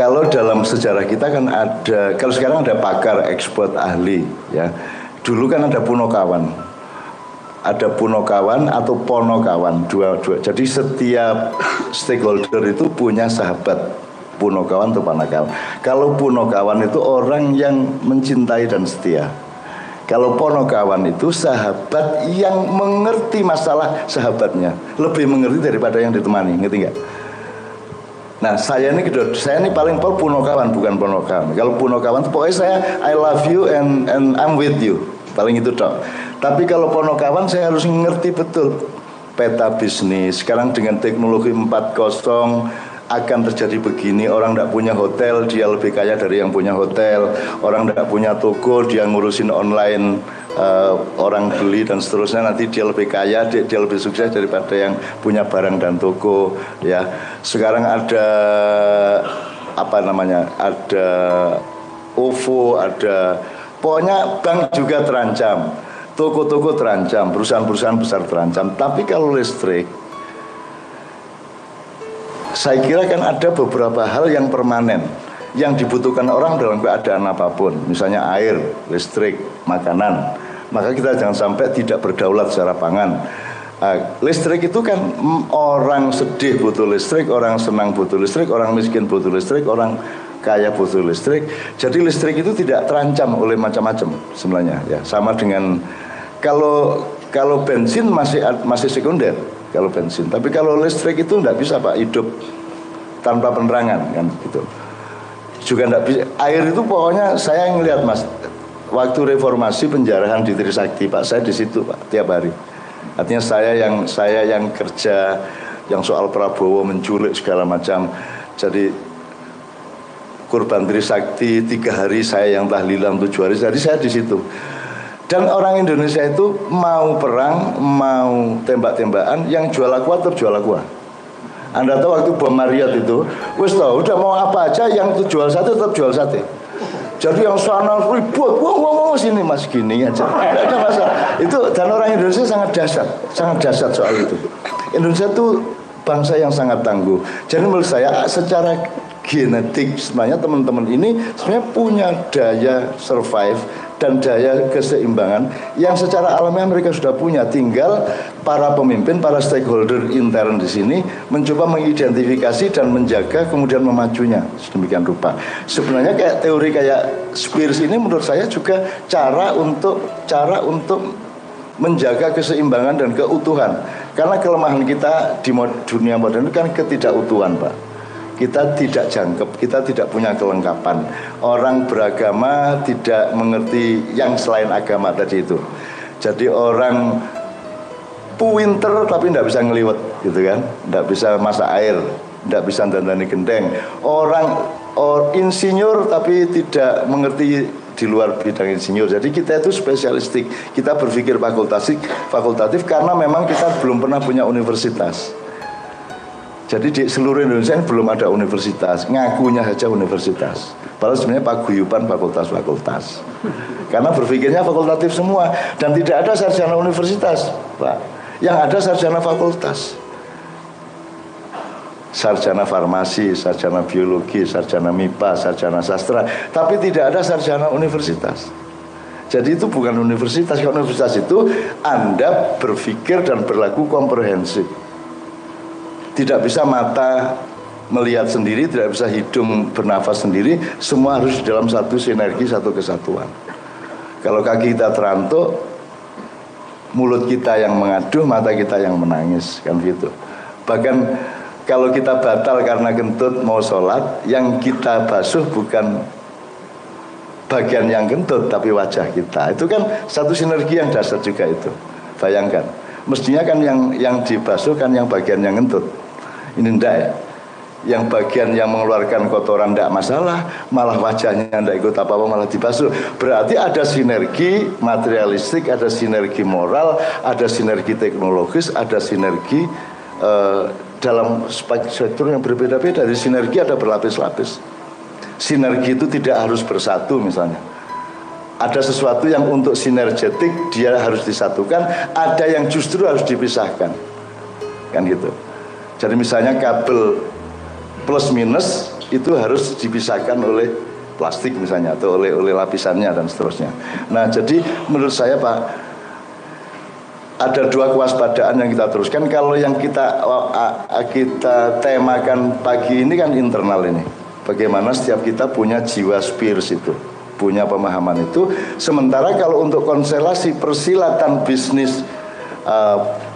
kalau dalam sejarah kita kan ada kalau sekarang ada pakar ekspor ahli ya. Dulu kan ada punokawan ada punokawan atau ponokawan dua dua. Jadi setiap stakeholder itu punya sahabat punokawan atau ponokawan kalau punokawan itu orang yang mencintai dan setia. Kalau ponokawan itu sahabat yang mengerti masalah sahabatnya. Lebih mengerti daripada yang ditemani ngerti nggak Nah saya ini saya ini paling pol punokawan bukan ponokawan. Kalau punokawan pokoknya saya I love you and and I'm with you. Paling itu dok. Tapi kalau ponokawan saya harus ngerti betul peta bisnis. Sekarang dengan teknologi 4.0 akan terjadi begini orang tidak punya hotel dia lebih kaya dari yang punya hotel orang tidak punya toko dia ngurusin online uh, orang beli dan seterusnya nanti dia lebih kaya dia, dia lebih sukses daripada yang punya barang dan toko ya sekarang ada apa namanya ada OVO ada pokoknya bank juga terancam toko-toko terancam, perusahaan-perusahaan besar terancam. Tapi kalau listrik, saya kira kan ada beberapa hal yang permanen yang dibutuhkan orang dalam keadaan apa pun, misalnya air, listrik, makanan. Maka kita jangan sampai tidak berdaulat secara pangan. Uh, listrik itu kan orang sedih butuh listrik, orang senang butuh listrik, orang miskin butuh listrik, orang kaya butuh listrik. Jadi listrik itu tidak terancam oleh macam-macam sebenarnya ya. Sama dengan kalau kalau bensin masih masih sekunder kalau bensin. Tapi kalau listrik itu tidak bisa pak hidup tanpa penerangan kan gitu. Juga tidak bisa. Air itu pokoknya saya ngelihat mas waktu reformasi penjarahan di Trisakti pak saya di situ pak tiap hari. Artinya saya yang saya yang kerja yang soal Prabowo menculik segala macam. Jadi kurban Trisakti tiga hari saya yang tahlilan tujuh hari. Jadi saya di situ. Dan orang Indonesia itu mau perang, mau tembak-tembakan, yang jual aqua tetap jual aqua. Anda tahu waktu bom Marriott itu, wis tahu udah mau apa aja yang jual sate tetap jual sate. Jadi yang sana ribut, wah wah wah sini mas gini aja, ada masalah. Itu dan orang Indonesia sangat dasar, sangat dasar soal itu. Indonesia itu bangsa yang sangat tangguh. Jadi menurut saya secara genetik sebenarnya teman-teman ini sebenarnya punya daya survive dan daya keseimbangan yang secara alamiah mereka sudah punya. Tinggal para pemimpin, para stakeholder intern di sini mencoba mengidentifikasi dan menjaga kemudian memajunya sedemikian rupa. Sebenarnya kayak teori kayak Spears ini menurut saya juga cara untuk cara untuk menjaga keseimbangan dan keutuhan. Karena kelemahan kita di dunia modern itu kan ketidakutuhan, Pak kita tidak jangkep, kita tidak punya kelengkapan. Orang beragama tidak mengerti yang selain agama tadi itu. Jadi orang puinter tapi tidak bisa ngeliwet gitu kan, tidak bisa masak air, tidak bisa dandani gendeng. Orang or insinyur tapi tidak mengerti di luar bidang insinyur. Jadi kita itu spesialistik. Kita berpikir fakultatif, fakultatif karena memang kita belum pernah punya universitas. Jadi di seluruh Indonesia belum ada universitas, ngakunya saja universitas. Padahal sebenarnya paguyuban fakultas-fakultas. Karena berpikirnya fakultatif semua dan tidak ada sarjana universitas, Pak. Yang ada sarjana fakultas. Sarjana farmasi, sarjana biologi, sarjana MIPA, sarjana sastra, tapi tidak ada sarjana universitas. Jadi itu bukan universitas. Kalau universitas itu Anda berpikir dan berlaku komprehensif tidak bisa mata melihat sendiri, tidak bisa hidung bernafas sendiri, semua harus dalam satu sinergi, satu kesatuan. Kalau kaki kita terantuk, mulut kita yang mengaduh, mata kita yang menangis, kan gitu. Bahkan kalau kita batal karena kentut mau sholat, yang kita basuh bukan bagian yang kentut, tapi wajah kita. Itu kan satu sinergi yang dasar juga itu. Bayangkan, mestinya kan yang yang dibasuh kan yang bagian yang kentut ini ndak ya yang bagian yang mengeluarkan kotoran tidak masalah malah wajahnya tidak ikut apa-apa malah dibasuh. Berarti ada sinergi materialistik ada sinergi moral ada sinergi teknologis ada sinergi uh, dalam sektor yang berbeda-beda. Di sinergi ada berlapis-lapis. Sinergi itu tidak harus bersatu misalnya. Ada sesuatu yang untuk sinergetik dia harus disatukan ada yang justru harus dipisahkan. Kan gitu jadi misalnya kabel plus minus itu harus dipisahkan oleh plastik misalnya atau oleh oleh lapisannya dan seterusnya. Nah, jadi menurut saya Pak ada dua kewaspadaan yang kita teruskan. Kalau yang kita kita temakan pagi ini kan internal ini. Bagaimana setiap kita punya jiwa spirit itu, punya pemahaman itu. Sementara kalau untuk konstelasi persilatan bisnis uh,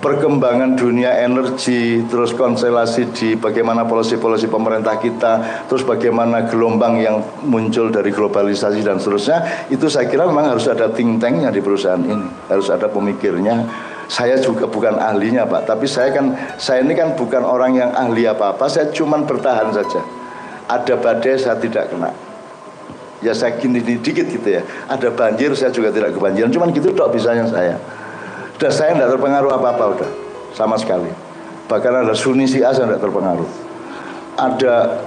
perkembangan dunia energi, terus konstelasi di bagaimana polisi-polisi pemerintah kita, terus bagaimana gelombang yang muncul dari globalisasi dan seterusnya, itu saya kira memang harus ada think tanknya di perusahaan ini, harus ada pemikirnya. Saya juga bukan ahlinya Pak, tapi saya kan saya ini kan bukan orang yang ahli apa-apa, saya cuma bertahan saja. Ada badai saya tidak kena. Ya saya gini dikit gitu ya. Ada banjir saya juga tidak kebanjiran, cuman gitu dok bisanya saya. Udah saya tidak terpengaruh apa-apa udah sama sekali. Bahkan ada Sunni A saya tidak terpengaruh. Ada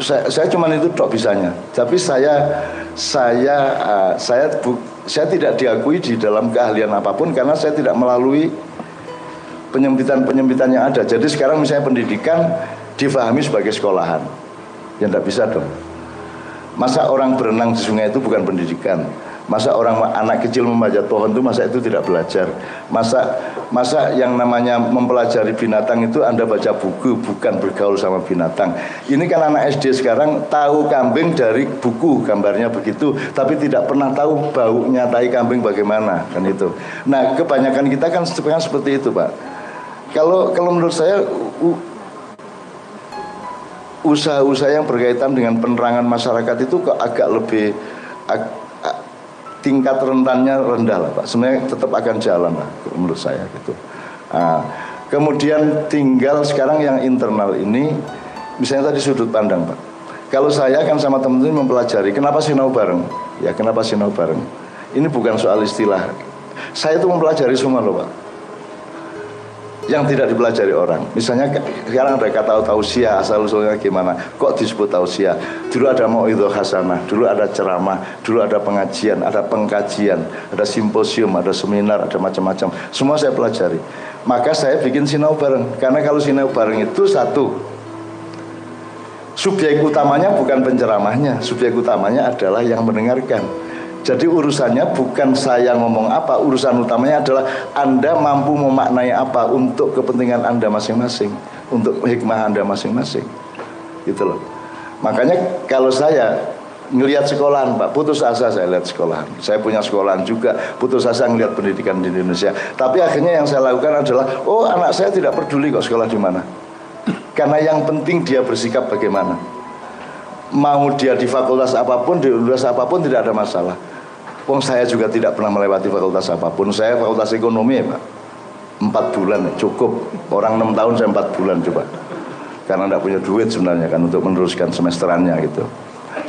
saya, saya cuma itu dok bisanya. Tapi saya saya uh, saya bu, saya tidak diakui di dalam keahlian apa pun karena saya tidak melalui penyempitan-penyempitan yang ada. Jadi sekarang misalnya pendidikan difahami sebagai sekolahan. Ya tidak bisa dong. Masa orang berenang di sungai itu bukan pendidikan Masa orang anak kecil memanjat pohon itu masa itu tidak belajar? Masa masa yang namanya mempelajari binatang itu Anda baca buku bukan bergaul sama binatang. Ini kan anak SD sekarang tahu kambing dari buku gambarnya begitu, tapi tidak pernah tahu baunya tai kambing bagaimana kan itu. Nah, kebanyakan kita kan seperti itu, Pak. Kalau kalau menurut saya usaha-usaha yang berkaitan dengan penerangan masyarakat itu kok agak lebih tingkat rentannya rendah lah Pak. Sebenarnya tetap akan jalan lah menurut saya gitu. Nah, kemudian tinggal sekarang yang internal ini, misalnya tadi sudut pandang Pak. Kalau saya kan sama teman-teman mempelajari kenapa sinau bareng, ya kenapa sinau bareng. Ini bukan soal istilah. Saya itu mempelajari semua loh Pak yang tidak dipelajari orang. Misalnya sekarang ada kata tausiah asal usulnya gimana? Kok disebut tausiah? Dulu ada itu hasanah, dulu ada ceramah, dulu ada pengajian, ada pengkajian, ada simposium, ada seminar, ada macam-macam. Semua saya pelajari. Maka saya bikin sinau bareng. Karena kalau sinau bareng itu satu, subjek utamanya bukan penceramahnya, subjek utamanya adalah yang mendengarkan. Jadi urusannya bukan saya ngomong apa, urusan utamanya adalah Anda mampu memaknai apa untuk kepentingan Anda masing-masing, untuk hikmah Anda masing-masing. Gitu loh. Makanya kalau saya ngelihat sekolahan Pak, putus asa saya lihat sekolahan. Saya punya sekolahan juga, putus asa ngelihat pendidikan di Indonesia. Tapi akhirnya yang saya lakukan adalah, oh anak saya tidak peduli kok sekolah di mana. Karena yang penting dia bersikap bagaimana. Mau dia di fakultas apa pun, di universitas apa pun tidak ada masalah Wong saya juga tidak pernah melewati fakultas apa pun. Saya fakultas ekonomi ya Pak. Empat bulan ya, cukup. Orang enam tahun saya empat bulan coba. Karena tidak punya duit sebenarnya kan untuk meneruskan semesterannya gitu.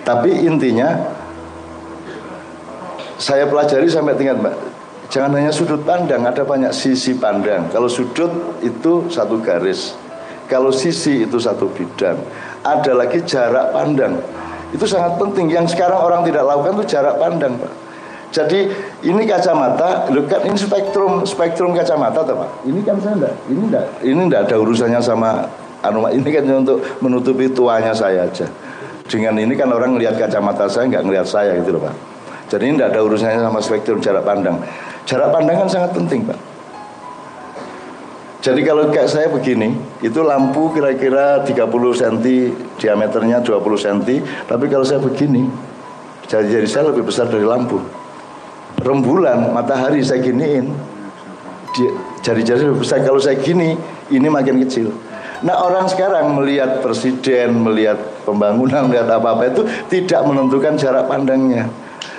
Tapi intinya saya pelajari sampai tingkat Mbak. Jangan hanya sudut pandang, ada banyak sisi pandang. Kalau sudut itu satu garis. Kalau sisi itu satu bidang. Ada lagi jarak pandang. Itu sangat penting. Yang sekarang orang tidak lakukan itu jarak pandang, Pak. Jadi ini kacamata, lu kan ini spektrum spektrum kacamata tuh Pak. Ini kan saya enggak, ini enggak, ini enggak ada urusannya sama anu ini kan untuk menutupi tuanya saya aja. Dengan ini kan orang melihat kacamata saya nggak ngelihat saya gitu loh Pak. Jadi ini enggak ada urusannya sama spektrum jarak pandang. Jarak pandang kan sangat penting Pak. Jadi kalau kayak saya begini, itu lampu kira-kira 30 cm diameternya 20 cm, tapi kalau saya begini, jari-jari saya lebih besar dari lampu. Rembulan matahari saya giniin jari-jari besar. Kalau saya gini ini makin kecil. Nah orang sekarang melihat presiden melihat pembangunan melihat apa-apa itu tidak menentukan jarak pandangnya.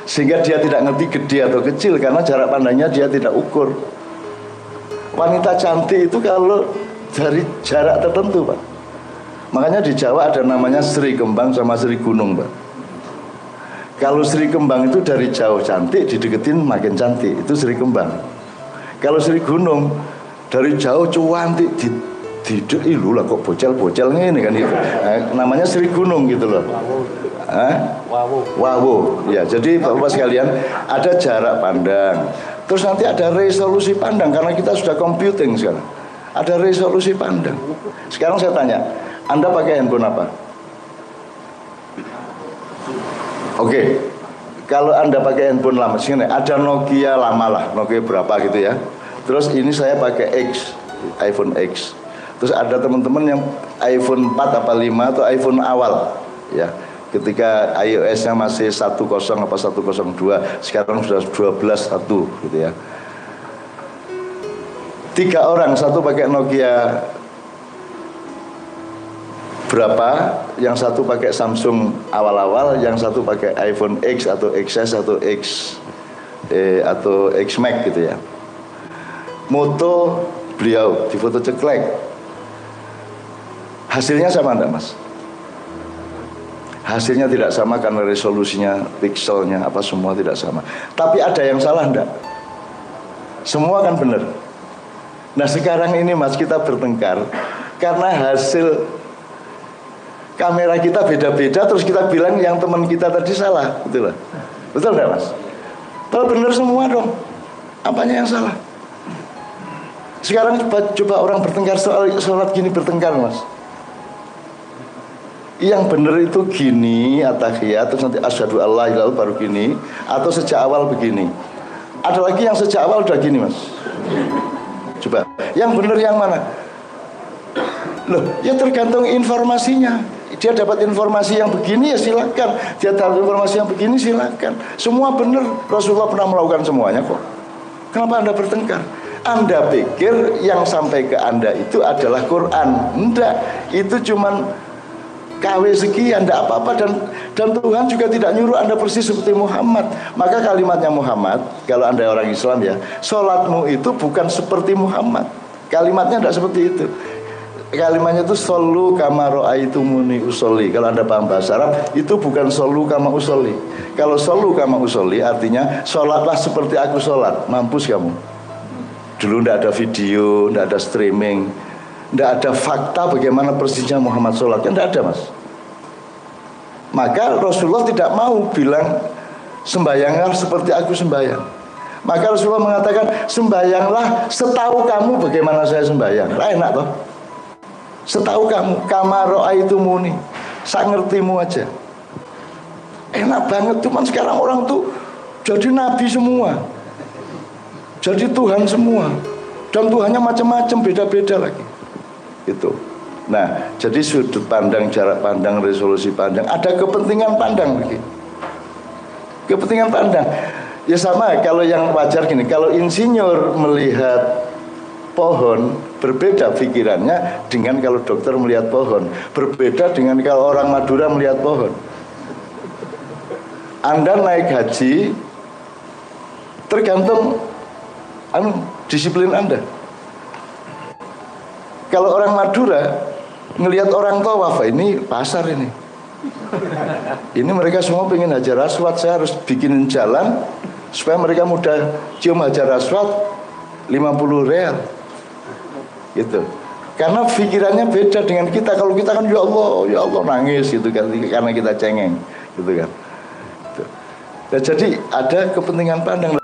Sehingga dia tidak ngerti gede atau kecil karena jarak pandangnya dia tidak ukur wanita cantik itu kalau dari jarak tertentu pak makanya di Jawa ada namanya Sri Kembang sama Sri Gunung pak kalau Sri Kembang itu dari jauh cantik, dideketin makin cantik. Itu Sri Kembang. Kalau Sri Gunung dari jauh cuantik, di tidak ilu lah kok bocel-bocelnya ini kan itu. Nah, namanya Sri Gunung gitu loh. Hah? Wawu. Wawu. Ya, jadi Bapak sekalian ada jarak pandang. Terus nanti ada resolusi pandang karena kita sudah computing sekarang. Ada resolusi pandang. Sekarang saya tanya, Anda pakai handphone apa? Oke. Okay. Kalau Anda pakai handphone lama sini ada Nokia lama lah, Nokia berapa gitu ya. Terus ini saya pakai X, iPhone X. Terus ada teman-teman yang iPhone 4 apa 5 atau iPhone awal ya Ketika iOS-nya masih 10 apa 102, sekarang sudah 12 satu gitu ya. Tiga orang, satu pakai Nokia berapa, yang satu pakai Samsung awal-awal, yang satu pakai iPhone X atau XS atau X eh, atau X Max gitu ya. Moto beliau di foto ceklek. Hasilnya sama enggak mas? Hasilnya tidak sama karena resolusinya, pixelnya, apa semua tidak sama. Tapi ada yang salah enggak? Semua kan benar. Nah sekarang ini mas kita bertengkar karena hasil kamera kita beda-beda terus kita bilang yang teman kita tadi salah gitu loh betul nggak mas kalau benar semua dong apanya yang salah sekarang coba, coba orang bertengkar soal sholat gini bertengkar mas yang benar itu gini atahiyat terus nanti asyhadu Allah lalu baru gini atau sejak awal begini ada lagi yang sejak awal udah gini mas coba yang benar yang mana loh ya tergantung informasinya dia dapat informasi yang begini ya silakan. Dia dapat informasi yang begini silakan. Semua benar. Rasulullah pernah melakukan semuanya kok. Kenapa Anda bertengkar? Anda pikir yang sampai ke Anda itu adalah Quran. Enggak, itu cuman KW sekian, tidak apa-apa dan dan Tuhan juga tidak nyuruh anda persis seperti Muhammad. Maka kalimatnya Muhammad, kalau anda orang Islam ya, sholatmu itu bukan seperti Muhammad. Kalimatnya tidak seperti itu kalimatnya itu solu kama muni usoli. Kalau Anda paham bahasa Arab, itu bukan solu kama usoli. Kalau solu kama usoli artinya sholatlah seperti aku sholat. Mampus kamu. Dulu tidak ada video, tidak ada streaming, tidak ada fakta bagaimana persisnya Muhammad sholat. Kan tidak ada mas. Maka Rasulullah tidak mau bilang sembayanglah seperti aku sembayang. Maka Rasulullah mengatakan sembayanglah setahu kamu bagaimana saya sembayang. Nah, enak toh. Setahu kamu, kamaro itu muni. Saya ngertimu aja. Enak banget, cuman sekarang orang tuh jadi nabi semua. Jadi Tuhan semua. Dan Tuhannya macam-macam, beda-beda lagi. Itu. Nah, jadi sudut pandang, jarak pandang, resolusi pandang, ada kepentingan pandang lagi. Kepentingan pandang. Ya sama kalau yang wajar gini, kalau insinyur melihat pohon berbeda pikirannya dengan kalau dokter melihat pohon berbeda dengan kalau orang Madura melihat pohon Anda naik haji tergantung anu, disiplin Anda kalau orang Madura ngelihat orang tawaf ini pasar ini. Ini mereka semua pengen hajar aswad. Saya harus bikinin jalan supaya mereka mudah cium hajar aswad 50 real. Gitu. Karena pikirannya beda dengan kita. Kalau kita kan ya Allah ya Allah nangis gitu kan karena kita cengeng gitu kan. Gitu. Nah, jadi ada kepentingan pandang